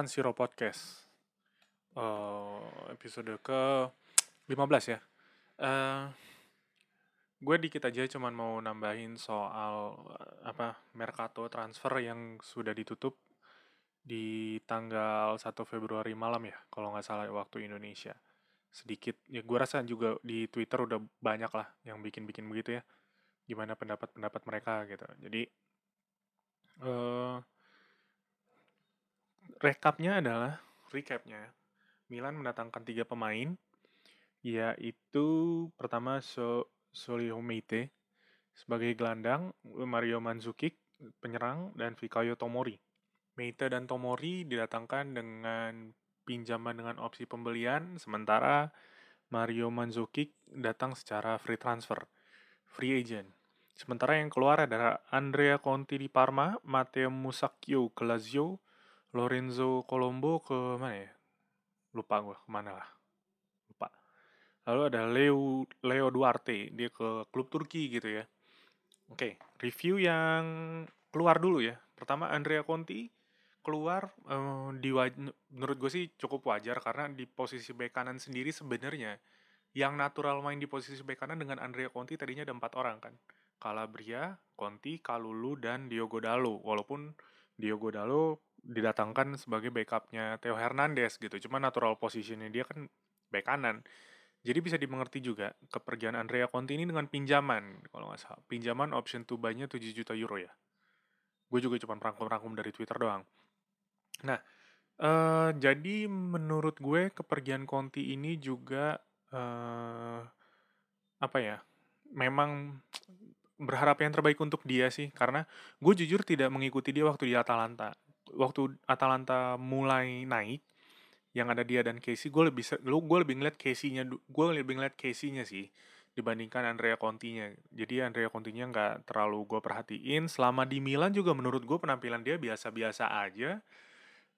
San Siro Podcast. Eh, episode ke 15 ya. Eh, gue dikit aja cuman mau nambahin soal eh, apa Mercato transfer yang sudah ditutup di tanggal 1 Februari malam ya, kalau nggak salah waktu Indonesia. Sedikit, ya gue rasa juga di Twitter udah banyak lah yang bikin-bikin begitu ya. Gimana pendapat-pendapat mereka gitu. Jadi, eh rekapnya adalah recapnya Milan mendatangkan tiga pemain yaitu pertama so Solio Meite sebagai gelandang Mario Mandzukic penyerang dan Fikayo Tomori. Meite dan Tomori didatangkan dengan pinjaman dengan opsi pembelian sementara Mario Mandzukic datang secara free transfer free agent. Sementara yang keluar adalah Andrea Conti di Parma, Matteo Musacchio ke Lazio, Lorenzo Colombo ke mana ya? Lupa gue ke mana lah. Lupa. Lalu ada Leo Leo Duarte, dia ke klub Turki gitu ya. Oke, review yang keluar dulu ya. Pertama Andrea Conti keluar eh, di menurut gue sih cukup wajar karena di posisi bek kanan sendiri sebenarnya yang natural main di posisi bek kanan dengan Andrea Conti tadinya ada empat orang kan. Calabria, Conti, Kalulu, dan Diogo Dalo. Walaupun Diogo Dalo didatangkan sebagai backupnya Theo Hernandez gitu. Cuma natural positionnya dia kan back kanan. Jadi bisa dimengerti juga kepergian Andrea Conti ini dengan pinjaman, kalau nggak salah. Pinjaman option to buy-nya 7 juta euro ya. Gue juga cuma rangkum-rangkum dari Twitter doang. Nah, uh, jadi menurut gue kepergian Conti ini juga uh, apa ya? Memang berharap yang terbaik untuk dia sih karena gue jujur tidak mengikuti dia waktu di Atalanta waktu Atalanta mulai naik yang ada dia dan Casey gue lebih lu gue lebih ngeliat Casey-nya gue lebih ngeliat Casey-nya sih dibandingkan Andrea Conti-nya. Jadi Andrea Conti-nya nggak terlalu gue perhatiin. Selama di Milan juga menurut gue penampilan dia biasa-biasa aja.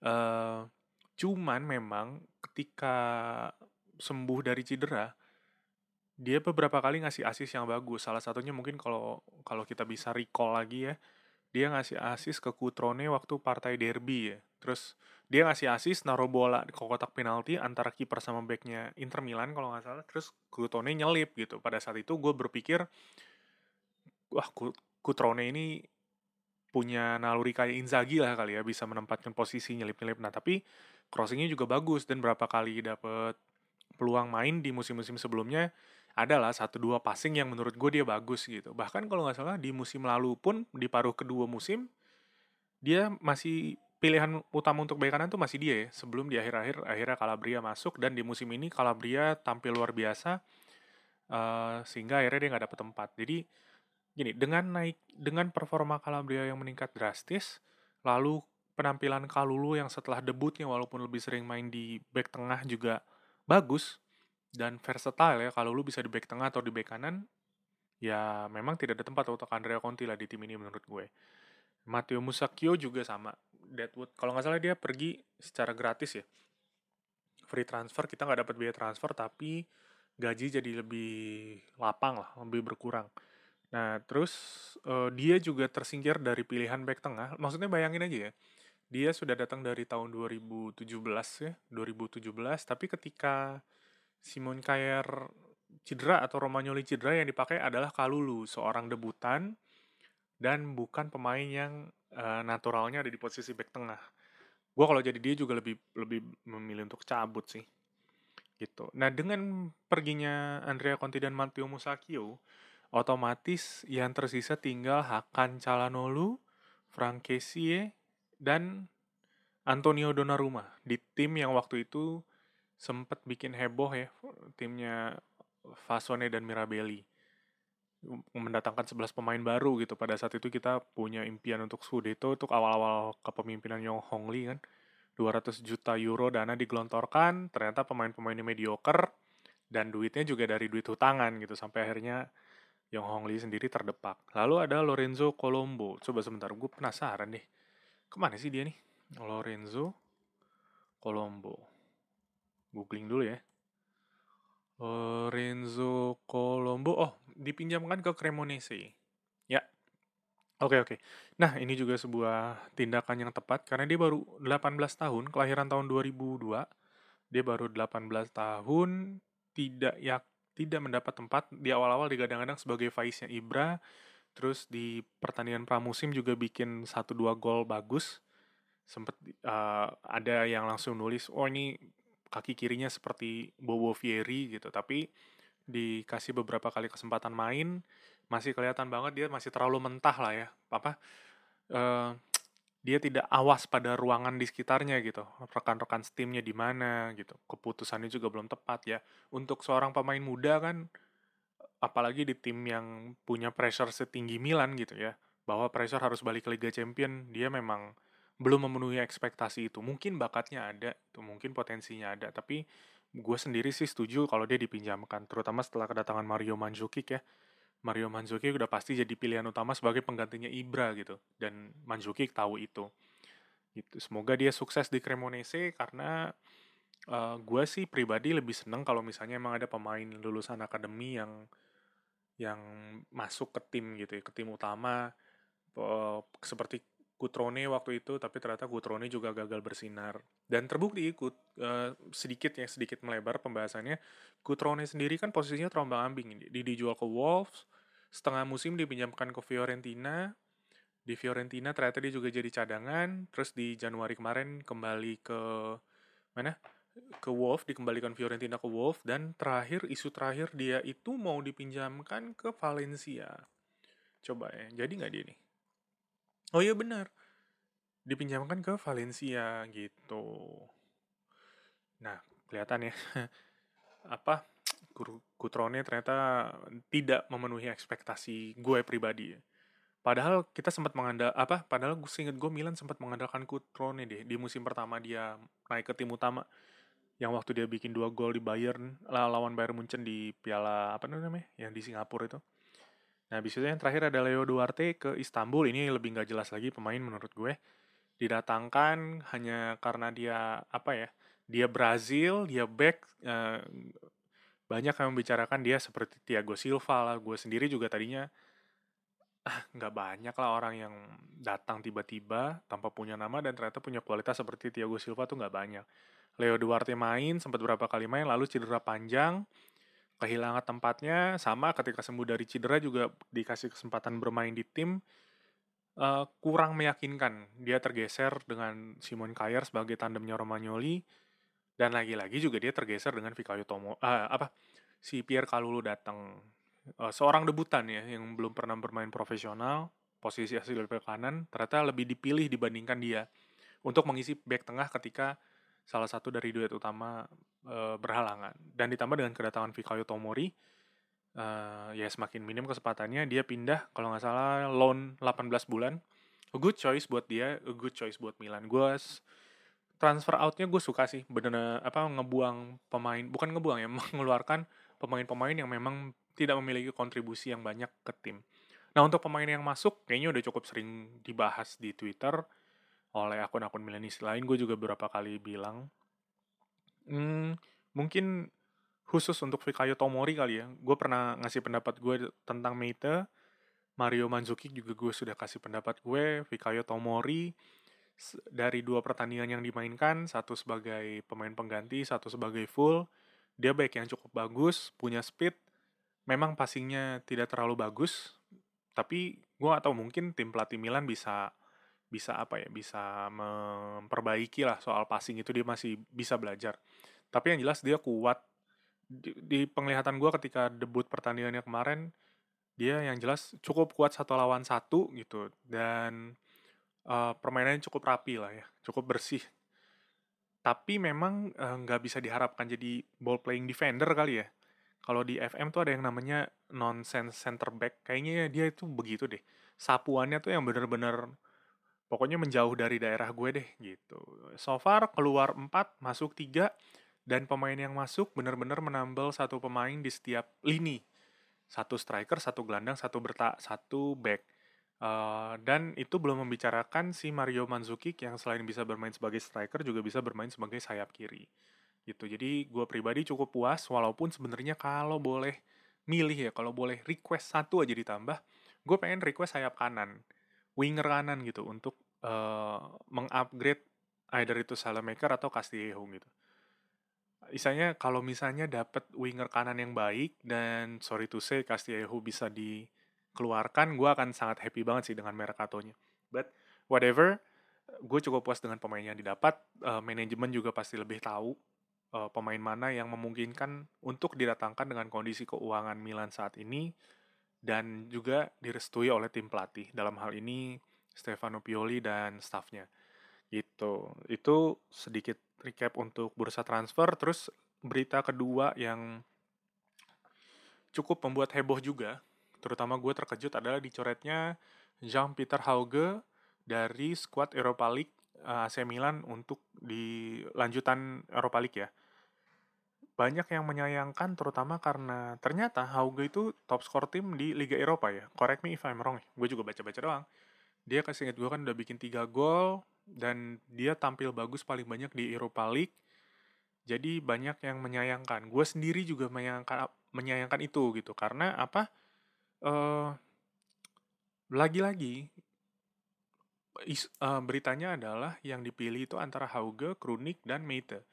Uh, cuman memang ketika sembuh dari cedera dia beberapa kali ngasih asis yang bagus. Salah satunya mungkin kalau kalau kita bisa recall lagi ya dia ngasih asis ke Kutrone waktu partai derby ya. Terus dia ngasih asis naruh bola ke kotak penalti antara kiper sama backnya Inter Milan kalau nggak salah. Terus Kutrone nyelip gitu. Pada saat itu gue berpikir, wah Kutrone ini punya naluri kayak Inzaghi lah kali ya bisa menempatkan posisi nyelip-nyelip. Nah tapi crossingnya juga bagus dan berapa kali dapet peluang main di musim-musim sebelumnya adalah satu dua passing yang menurut gue dia bagus gitu. Bahkan kalau nggak salah di musim lalu pun di paruh kedua musim dia masih pilihan utama untuk bek kanan tuh masih dia ya. Sebelum di akhir-akhir akhirnya Calabria masuk dan di musim ini Calabria tampil luar biasa uh, sehingga akhirnya dia nggak dapet tempat. Jadi gini dengan naik dengan performa Calabria yang meningkat drastis, lalu penampilan Kalulu yang setelah debutnya walaupun lebih sering main di back tengah juga bagus dan versatile ya kalau lu bisa di back tengah atau di back kanan ya memang tidak ada tempat untuk Andrea Conti lah di tim ini menurut gue. Matteo Musacchio juga sama. Deadwood kalau nggak salah dia pergi secara gratis ya. Free transfer kita nggak dapat biaya transfer tapi gaji jadi lebih lapang lah lebih berkurang. Nah terus uh, dia juga tersingkir dari pilihan back tengah. Maksudnya bayangin aja ya dia sudah datang dari tahun 2017 ya 2017 tapi ketika Simon Kjaer cedera atau Romagnoli cedera yang dipakai adalah Kalulu, seorang debutan dan bukan pemain yang uh, naturalnya ada di posisi back tengah. Gue kalau jadi dia juga lebih lebih memilih untuk cabut sih. Gitu. Nah, dengan perginya Andrea Conti dan Matteo Musacchio, otomatis yang tersisa tinggal Hakan Calhanoglu, Frank Kessie, dan Antonio Donnarumma di tim yang waktu itu sempat bikin heboh ya timnya Fasone dan Mirabelli. Mendatangkan 11 pemain baru gitu. Pada saat itu kita punya impian untuk Scudetto untuk awal-awal kepemimpinan Yong Hong Lee kan. 200 juta euro dana digelontorkan ternyata pemain-pemainnya mediocre dan duitnya juga dari duit hutangan gitu sampai akhirnya Yong Hong Lee sendiri terdepak. Lalu ada Lorenzo Colombo. Coba sebentar gue penasaran deh. Ke mana sih dia nih? Lorenzo Colombo googling dulu ya. Lorenzo Colombo, oh dipinjamkan ke Cremonese. Ya, Oke oke. Nah, ini juga sebuah tindakan yang tepat karena dia baru 18 tahun, kelahiran tahun 2002. Dia baru 18 tahun, tidak ya tidak mendapat tempat di awal-awal digadang-gadang sebagai Faiznya Ibra, terus di pertandingan pramusim juga bikin 1-2 gol bagus. Sempet uh, ada yang langsung nulis, "Oh, ini kaki kirinya seperti Bobo Fieri gitu." Tapi dikasih beberapa kali kesempatan main, masih kelihatan banget dia masih terlalu mentah lah ya apa uh, dia tidak awas pada ruangan di sekitarnya gitu rekan-rekan timnya di mana gitu keputusannya juga belum tepat ya untuk seorang pemain muda kan apalagi di tim yang punya pressure setinggi Milan gitu ya bahwa pressure harus balik ke Liga Champion dia memang belum memenuhi ekspektasi itu mungkin bakatnya ada itu mungkin potensinya ada tapi gue sendiri sih setuju kalau dia dipinjamkan terutama setelah kedatangan Mario Mandzukic ya. Mario Mandzukic udah pasti jadi pilihan utama sebagai penggantinya Ibra gitu dan Mandzukic tahu itu. Gitu semoga dia sukses di Cremonese karena uh, eh, gue sih pribadi lebih seneng kalau misalnya emang ada pemain lulusan akademi yang yang masuk ke tim gitu ya ke tim utama uh, seperti Kutrone waktu itu tapi ternyata Kutrone juga gagal bersinar. Dan terbukti ikut uh, sedikit ya sedikit melebar pembahasannya Kutrone sendiri kan posisinya terombang ambing di dijual ke Wolves setengah musim dipinjamkan ke Fiorentina. Di Fiorentina ternyata dia juga jadi cadangan terus di Januari kemarin kembali ke mana? Ke Wolves dikembalikan Fiorentina ke Wolves dan terakhir isu terakhir dia itu mau dipinjamkan ke Valencia. Coba ya jadi nggak dia nih Oh iya benar. Dipinjamkan ke Valencia gitu. Nah, kelihatan ya. Apa Kutrone ternyata tidak memenuhi ekspektasi gue pribadi ya. Padahal kita sempat mengandal apa? Padahal gue inget gue Milan sempat mengandalkan Kutrone deh di musim pertama dia naik ke tim utama yang waktu dia bikin dua gol di Bayern lawan Bayern Munchen di Piala apa namanya yang di Singapura itu Nah, habis itu yang terakhir ada Leo Duarte ke Istanbul. Ini lebih nggak jelas lagi pemain menurut gue. Didatangkan hanya karena dia, apa ya, dia Brazil, dia back, eh, banyak yang membicarakan dia seperti Thiago Silva lah. Gue sendiri juga tadinya, ah, banyak lah orang yang datang tiba-tiba tanpa punya nama dan ternyata punya kualitas seperti Thiago Silva tuh nggak banyak. Leo Duarte main, sempat berapa kali main, lalu cedera panjang, kehilangan tempatnya sama ketika sembuh dari cedera juga dikasih kesempatan bermain di tim uh, kurang meyakinkan. Dia tergeser dengan Simon Kjaer sebagai tandemnya Romagnoli dan lagi-lagi juga dia tergeser dengan Fikayo Tomo uh, apa si Pierre Kalulu datang. Uh, seorang debutan ya yang belum pernah bermain profesional posisi asli bek kanan ternyata lebih dipilih dibandingkan dia untuk mengisi back tengah ketika salah satu dari duet utama e, berhalangan. Dan ditambah dengan kedatangan Fikayo Tomori, e, ya semakin minim kesempatannya. Dia pindah, kalau nggak salah, loan 18 bulan. A good choice buat dia, a good choice buat Milan. Gue transfer outnya gue suka sih, bener apa ngebuang pemain, bukan ngebuang ya, mengeluarkan pemain-pemain yang memang tidak memiliki kontribusi yang banyak ke tim. Nah untuk pemain yang masuk, kayaknya udah cukup sering dibahas di Twitter oleh akun-akun milenial lain gue juga beberapa kali bilang hmm, mungkin khusus untuk Fikayo Tomori kali ya. Gue pernah ngasih pendapat gue tentang Meite Mario Manzuki juga gue sudah kasih pendapat gue. Fikayo Tomori dari dua pertandingan yang dimainkan satu sebagai pemain pengganti satu sebagai full dia baik yang cukup bagus punya speed memang passingnya tidak terlalu bagus tapi gue atau mungkin tim pelatih Milan bisa bisa apa ya bisa memperbaiki lah soal passing itu dia masih bisa belajar. Tapi yang jelas dia kuat. Di, di penglihatan gue ketika debut pertandingannya kemarin dia yang jelas cukup kuat satu lawan satu gitu. Dan uh, permainannya cukup rapi lah ya cukup bersih. Tapi memang eh, nggak uh, bisa diharapkan jadi ball playing defender kali ya. Kalau di FM tuh ada yang namanya nonsense center back. Kayaknya dia itu begitu deh. Sapuannya tuh yang bener-bener pokoknya menjauh dari daerah gue deh gitu. So far keluar 4, masuk 3 dan pemain yang masuk benar-benar menambal satu pemain di setiap lini. Satu striker, satu gelandang, satu bertak, satu back. Uh, dan itu belum membicarakan si Mario Mandzukic yang selain bisa bermain sebagai striker juga bisa bermain sebagai sayap kiri. Gitu. Jadi gue pribadi cukup puas walaupun sebenarnya kalau boleh milih ya, kalau boleh request satu aja ditambah, gue pengen request sayap kanan winger kanan gitu untuk uh, mengupgrade either itu Salamaker atau Castillejo gitu. Misalnya kalau misalnya dapat winger kanan yang baik dan sorry to say Castillejo bisa dikeluarkan, gue akan sangat happy banget sih dengan Mercatonya. But whatever, gue cukup puas dengan pemain yang didapat. Uh, manajemen juga pasti lebih tahu uh, pemain mana yang memungkinkan untuk didatangkan dengan kondisi keuangan Milan saat ini dan juga direstui oleh tim pelatih. Dalam hal ini Stefano Pioli dan staffnya. Gitu. Itu sedikit recap untuk bursa transfer. Terus berita kedua yang cukup membuat heboh juga, terutama gue terkejut adalah dicoretnya Jean-Peter Hauge dari skuad Europa League eh, AC Milan untuk di lanjutan Europa League ya. Banyak yang menyayangkan terutama karena ternyata Hauge itu top skor tim di Liga Eropa ya. Correct me if I'm wrong. Gue juga baca-baca doang. Dia kasih inget gue kan udah bikin 3 gol, dan dia tampil bagus paling banyak di Europa League. Jadi banyak yang menyayangkan. Gue sendiri juga menyayangkan menyayangkan itu gitu karena apa? Uh, lagi-lagi uh, beritanya adalah yang dipilih itu antara Hauge, Krunik, dan Meite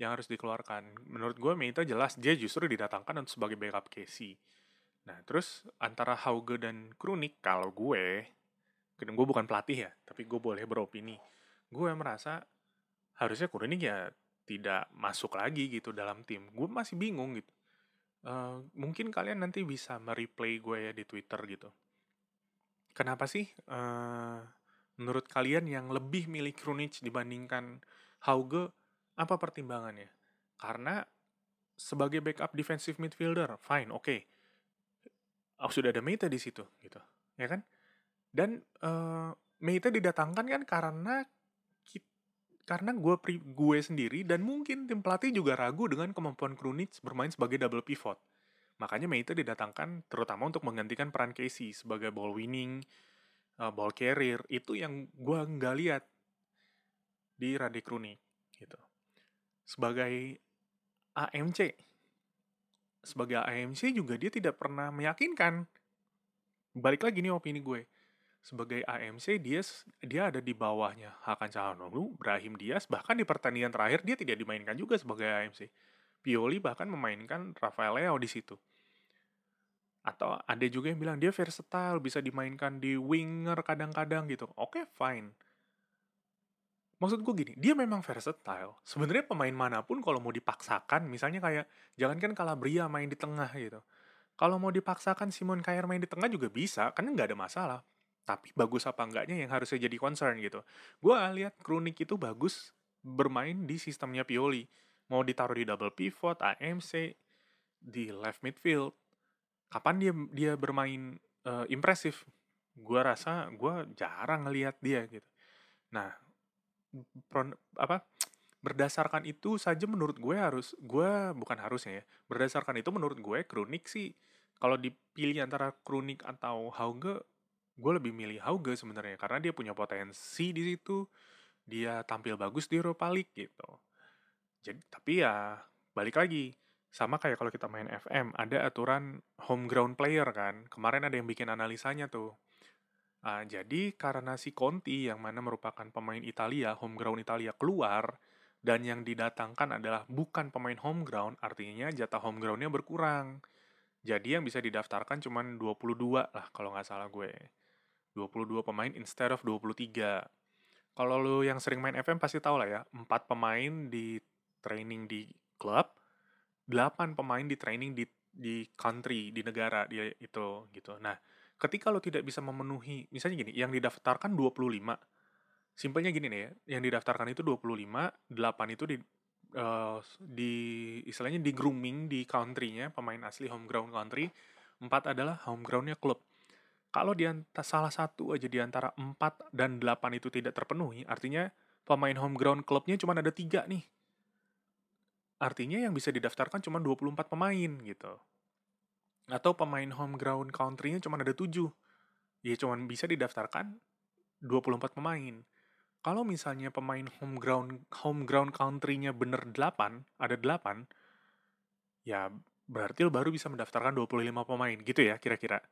yang harus dikeluarkan. Menurut gue Meite jelas dia justru didatangkan untuk sebagai backup Casey. Nah terus antara Hauge dan Krunik kalau gue gue bukan pelatih ya, tapi gue boleh beropini. Gue merasa harusnya Kurenik ya tidak masuk lagi gitu dalam tim. Gue masih bingung gitu. Uh, mungkin kalian nanti bisa mereplay gue ya di Twitter gitu. Kenapa sih uh, menurut kalian yang lebih milih Krunic dibandingkan Hauge apa pertimbangannya? Karena sebagai backup defensive midfielder, fine, oke. Okay. Oh, sudah ada Meta di situ gitu, ya kan? Dan uh, Meita didatangkan kan karena karena gue gue sendiri dan mungkin tim pelatih juga ragu dengan kemampuan Krunic bermain sebagai double pivot. Makanya Meita didatangkan terutama untuk menggantikan peran Casey sebagai ball winning, uh, ball carrier itu yang gue nggak lihat di Rade Krunic gitu. Sebagai AMC, sebagai AMC juga dia tidak pernah meyakinkan. Balik lagi nih opini gue sebagai AMC dia dia ada di bawahnya Hakan Calhanoglu, Brahim Diaz bahkan di pertandingan terakhir dia tidak dimainkan juga sebagai AMC. Pioli bahkan memainkan Rafael Leo di situ. Atau ada juga yang bilang dia versatile, bisa dimainkan di winger kadang-kadang gitu. Oke, okay, fine. Maksud gue gini, dia memang versatile. Sebenarnya pemain mana pun kalau mau dipaksakan, misalnya kayak jangankan Calabria main di tengah gitu. Kalau mau dipaksakan Simon Kjaer main di tengah juga bisa, kan nggak ada masalah tapi bagus apa enggaknya yang harusnya jadi concern gitu. Gue lihat Krunik itu bagus bermain di sistemnya Pioli. Mau ditaruh di double pivot, AMC, di left midfield. Kapan dia dia bermain uh, impresif? Gue rasa gue jarang ngelihat dia gitu. Nah, pro, apa berdasarkan itu saja menurut gue harus gue bukan harusnya ya berdasarkan itu menurut gue Krunik sih kalau dipilih antara Krunik atau Hauge gue lebih milih Hauge sebenarnya karena dia punya potensi di situ dia tampil bagus di Europa League gitu. Jadi tapi ya balik lagi sama kayak kalau kita main FM ada aturan home ground player kan kemarin ada yang bikin analisanya tuh. Uh, jadi karena si Conti yang mana merupakan pemain Italia home ground Italia keluar dan yang didatangkan adalah bukan pemain home ground artinya jatah home groundnya berkurang. Jadi yang bisa didaftarkan cuma 22 lah kalau nggak salah gue 22 pemain instead of 23. Kalau lo yang sering main FM pasti tahu lah ya, 4 pemain di training di klub, 8 pemain di training di di country, di negara dia itu gitu. Nah, ketika lo tidak bisa memenuhi, misalnya gini, yang didaftarkan 25. Simpelnya gini nih ya, yang didaftarkan itu 25, 8 itu di uh, di istilahnya di grooming di country-nya, pemain asli home ground country, 4 adalah home ground-nya klub. Kalau di salah satu aja di antara 4 dan 8 itu tidak terpenuhi, artinya pemain home ground klubnya cuma ada tiga nih. Artinya yang bisa didaftarkan cuma 24 pemain gitu. Atau pemain home ground country-nya cuma ada 7. Ya cuma bisa didaftarkan 24 pemain. Kalau misalnya pemain home ground home ground country-nya bener 8, ada 8, ya berarti lo baru bisa mendaftarkan 25 pemain gitu ya kira-kira.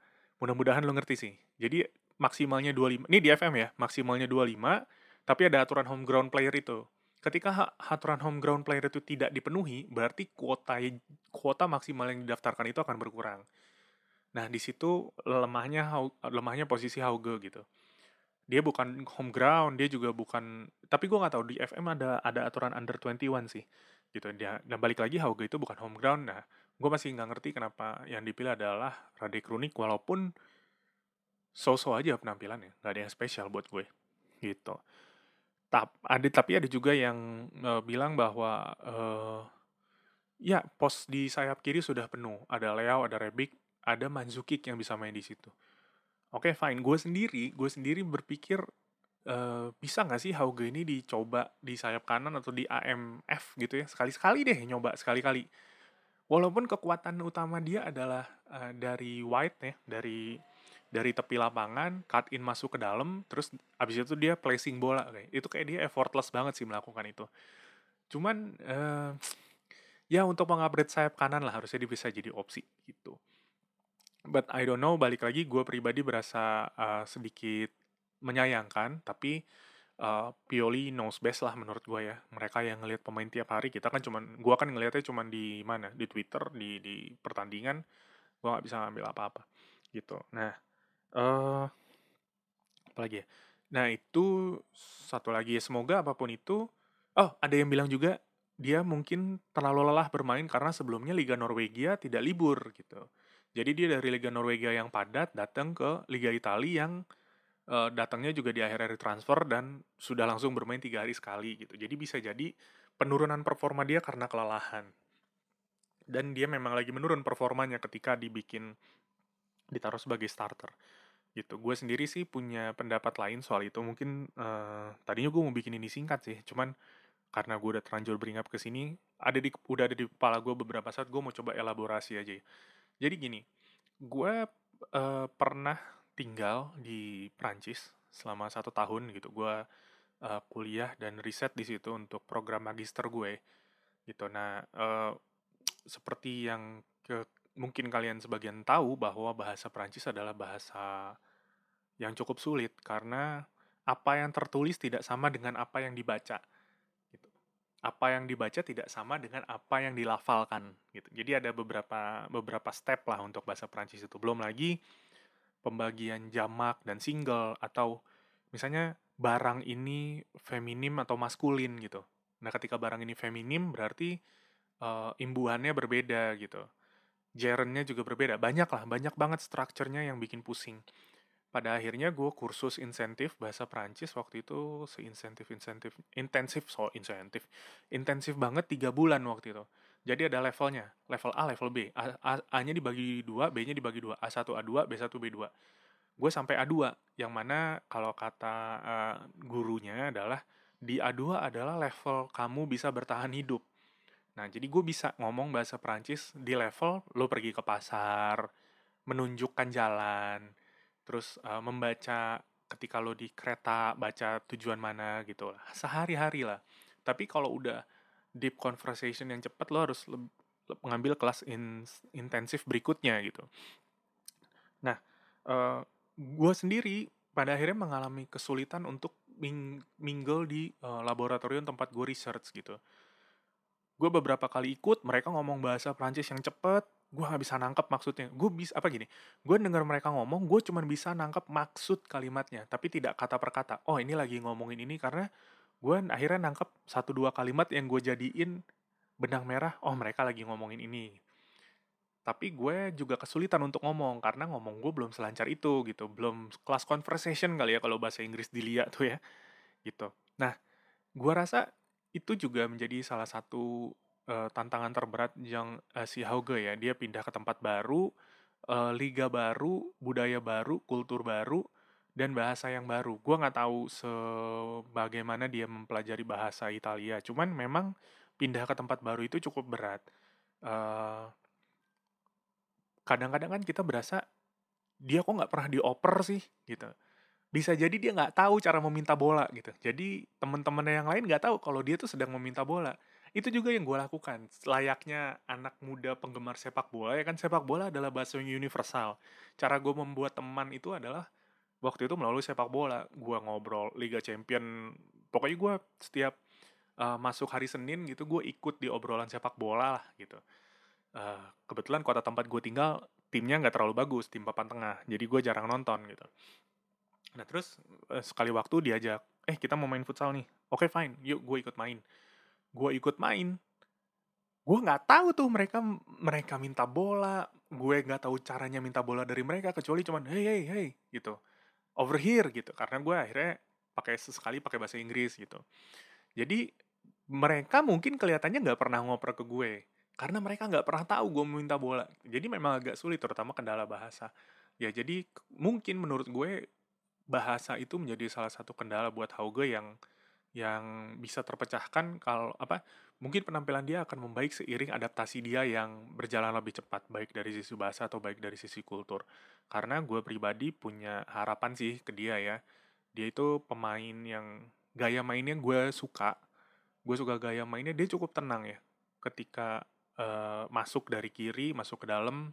Mudah-mudahan lo ngerti sih. Jadi maksimalnya 25. Ini di FM ya, maksimalnya 25, tapi ada aturan home ground player itu. Ketika aturan home ground player itu tidak dipenuhi, berarti kuota kuota maksimal yang didaftarkan itu akan berkurang. Nah, di situ lemahnya lemahnya posisi Hauge gitu. Dia bukan home ground, dia juga bukan tapi gue nggak tahu di FM ada ada aturan under 21 sih. Gitu. Dia dan balik lagi Hauge itu bukan home ground. Nah, gue masih nggak ngerti kenapa yang dipilih adalah Radek Runik walaupun so-so aja penampilannya, nggak ada yang spesial buat gue, gitu. Tap, ada tapi ada juga yang uh, bilang bahwa uh, ya pos di sayap kiri sudah penuh, ada Leo, ada Rebic, ada Manzukic yang bisa main di situ. Oke, okay, fine. Gue sendiri, gue sendiri berpikir uh, bisa nggak sih Hauge ini dicoba di sayap kanan atau di AMF gitu ya, sekali-sekali deh nyoba sekali-kali. Walaupun kekuatan utama dia adalah uh, dari White ya, dari dari tepi lapangan, cut in masuk ke dalam, terus abis itu dia placing bola kayak itu kayak dia effortless banget sih melakukan itu. Cuman uh, ya untuk mengupgrade sayap kanan lah harusnya dia bisa jadi opsi gitu. But I don't know, balik lagi gue pribadi berasa uh, sedikit menyayangkan, tapi uh, Pioli knows best lah menurut gue ya. Mereka yang ngelihat pemain tiap hari, kita kan cuman, gue kan ngelihatnya cuman di mana, di Twitter, di di pertandingan, gue nggak bisa ngambil apa-apa gitu. Nah, uh, apalagi ya? Nah, itu satu lagi ya, semoga apa pun itu oh, ada yang bilang juga dia mungkin terlalu lelah bermain karena sebelumnya Liga Norwegia tidak libur gitu. Jadi dia dari Liga Norwegia yang padat datang ke Liga Italia yang uh, datangnya juga di akhir-akhir transfer dan sudah langsung bermain tiga hari sekali gitu. Jadi bisa jadi penurunan performa dia karena kelelahan. Dan dia memang lagi menurun performanya ketika dibikin ditaruh sebagai starter gitu gue sendiri sih punya pendapat lain soal itu mungkin uh, tadinya gue mau bikin ini singkat sih cuman karena gue udah terlanjur beringap ke sini ada di udah ada di kepala gue beberapa saat gue mau coba elaborasi aja jadi gini gue uh, pernah tinggal di Prancis selama satu tahun gitu gue uh, kuliah dan riset di situ untuk program magister gue gitu nah uh, seperti yang ke mungkin kalian sebagian tahu bahwa bahasa Prancis adalah bahasa yang cukup sulit karena apa yang tertulis tidak sama dengan apa yang dibaca. Gitu. Apa yang dibaca tidak sama dengan apa yang dilafalkan. Gitu. Jadi ada beberapa beberapa step lah untuk bahasa Prancis itu. Belum lagi pembagian jamak dan single atau misalnya barang ini feminim atau maskulin gitu. Nah, ketika barang ini feminim berarti uh, imbuhannya berbeda gitu gerunnya juga berbeda. Banyak lah, banyak banget strukturnya yang bikin pusing. Pada akhirnya gue kursus insentif bahasa Prancis waktu itu seinsentif-insentif, intensif, so insentif, intensif banget tiga bulan waktu itu. Jadi ada levelnya, level A, level B. A-nya dibagi dua, B-nya dibagi dua. A1, A2, B1, B2. Gue sampai A2, yang mana kalau kata uh, gurunya adalah di A2 adalah level kamu bisa bertahan hidup. Nah, jadi gue bisa ngomong bahasa Prancis di level lo pergi ke pasar, menunjukkan jalan, terus uh, membaca ketika lo di kereta baca tujuan mana gitu lah. Sehari-hari lah. Tapi kalau udah deep conversation yang cepat lo harus mengambil kelas in, intensif berikutnya gitu. Nah, uh, eh, gue sendiri pada akhirnya mengalami kesulitan untuk ming mingle di uh, laboratorium tempat gue research gitu gue beberapa kali ikut mereka ngomong bahasa Prancis yang cepet gue nggak bisa nangkep maksudnya gue bisa apa gini gue dengar mereka ngomong gue cuma bisa nangkep maksud kalimatnya tapi tidak kata per kata oh ini lagi ngomongin ini karena gue akhirnya nangkep satu dua kalimat yang gue jadiin benang merah oh mereka lagi ngomongin ini. Tapi gue juga kesulitan untuk ngomong karena ngomong gue belum selancar itu gitu. Belum kelas conversation kali ya kalau bahasa Inggris dilihat tuh ya gitu. Nah gue rasa itu juga menjadi salah satu uh, tantangan terberat yang uh, si Hauge ya. Dia pindah ke tempat baru, uh, liga baru, budaya baru, kultur baru, dan bahasa yang baru. Gue nggak tahu sebagaimana dia mempelajari bahasa Italia. Cuman memang pindah ke tempat baru itu cukup berat. kadang kadang-kadang kan kita berasa dia kok nggak pernah dioper sih gitu bisa jadi dia nggak tahu cara meminta bola gitu. Jadi teman-temannya yang lain nggak tahu kalau dia tuh sedang meminta bola. Itu juga yang gue lakukan. Layaknya anak muda penggemar sepak bola ya kan sepak bola adalah bahasa yang universal. Cara gue membuat teman itu adalah waktu itu melalui sepak bola gue ngobrol Liga Champion pokoknya gue setiap uh, masuk hari Senin gitu gue ikut di obrolan sepak bola lah gitu. Uh, kebetulan kota tempat gue tinggal timnya nggak terlalu bagus tim papan tengah jadi gue jarang nonton gitu. Nah terus uh, sekali waktu diajak eh kita mau main futsal nih. Oke okay, fine yuk gue ikut main. Gue ikut main gue nggak tahu tuh mereka mereka minta bola gue nggak tahu caranya minta bola dari mereka kecuali cuman hey hey hey gitu over here gitu. Karena gue akhirnya pakai sesekali pakai bahasa Inggris gitu. Jadi mereka mungkin kelihatannya nggak pernah ngoper ke gue karena mereka nggak pernah tahu gue minta bola. Jadi memang agak sulit terutama kendala bahasa. Ya jadi mungkin menurut gue bahasa itu menjadi salah satu kendala buat Hauge yang yang bisa terpecahkan kalau apa mungkin penampilan dia akan membaik seiring adaptasi dia yang berjalan lebih cepat baik dari sisi bahasa atau baik dari sisi kultur. Karena gue pribadi punya harapan sih ke dia ya. Dia itu pemain yang gaya mainnya gue suka. Gue suka gaya mainnya dia cukup tenang ya. Ketika uh, masuk dari kiri masuk ke dalam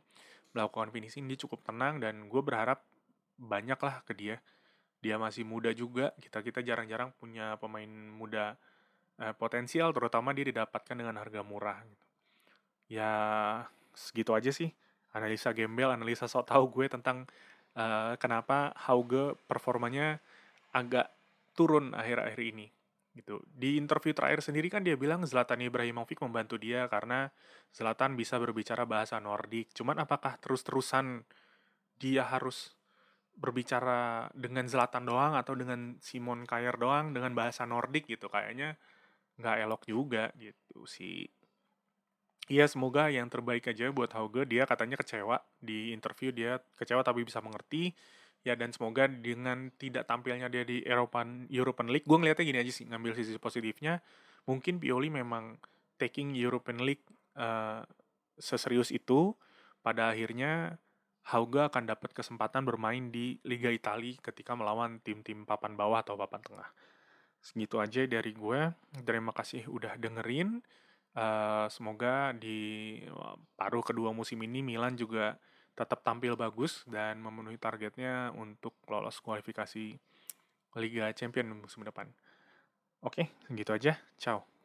melakukan finishing dia cukup tenang dan gue berharap banyak lah ke dia dia masih muda juga kita kita jarang-jarang punya pemain muda uh, potensial terutama dia didapatkan dengan harga murah gitu. ya segitu aja sih analisa gembel analisa sok tahu gue tentang uh, kenapa Hauge performanya agak turun akhir-akhir ini gitu. Di interview terakhir sendiri kan dia bilang Zlatan Ibrahimovic membantu dia karena Zlatan bisa berbicara bahasa Nordik. Cuman apakah terus-terusan dia harus berbicara dengan Zlatan doang atau dengan Simon Kjaer doang dengan bahasa Nordik gitu kayaknya nggak elok juga gitu sih. Iya semoga yang terbaik aja buat Hauge. Dia katanya kecewa di interview dia kecewa tapi bisa mengerti. Ya dan semoga dengan tidak tampilnya dia di European European League gue ngeliatnya gini aja sih ngambil sisi positifnya mungkin Pioli memang taking European League uh, seserius itu pada akhirnya Hauga akan dapat kesempatan bermain di Liga Italia ketika melawan tim-tim papan bawah atau papan tengah. Segitu aja dari gue. Terima kasih udah dengerin. Uh, semoga di paruh kedua musim ini Milan juga tetap tampil bagus dan memenuhi targetnya untuk lolos kualifikasi Liga Champion musim depan. Oke, segitu aja. Ciao.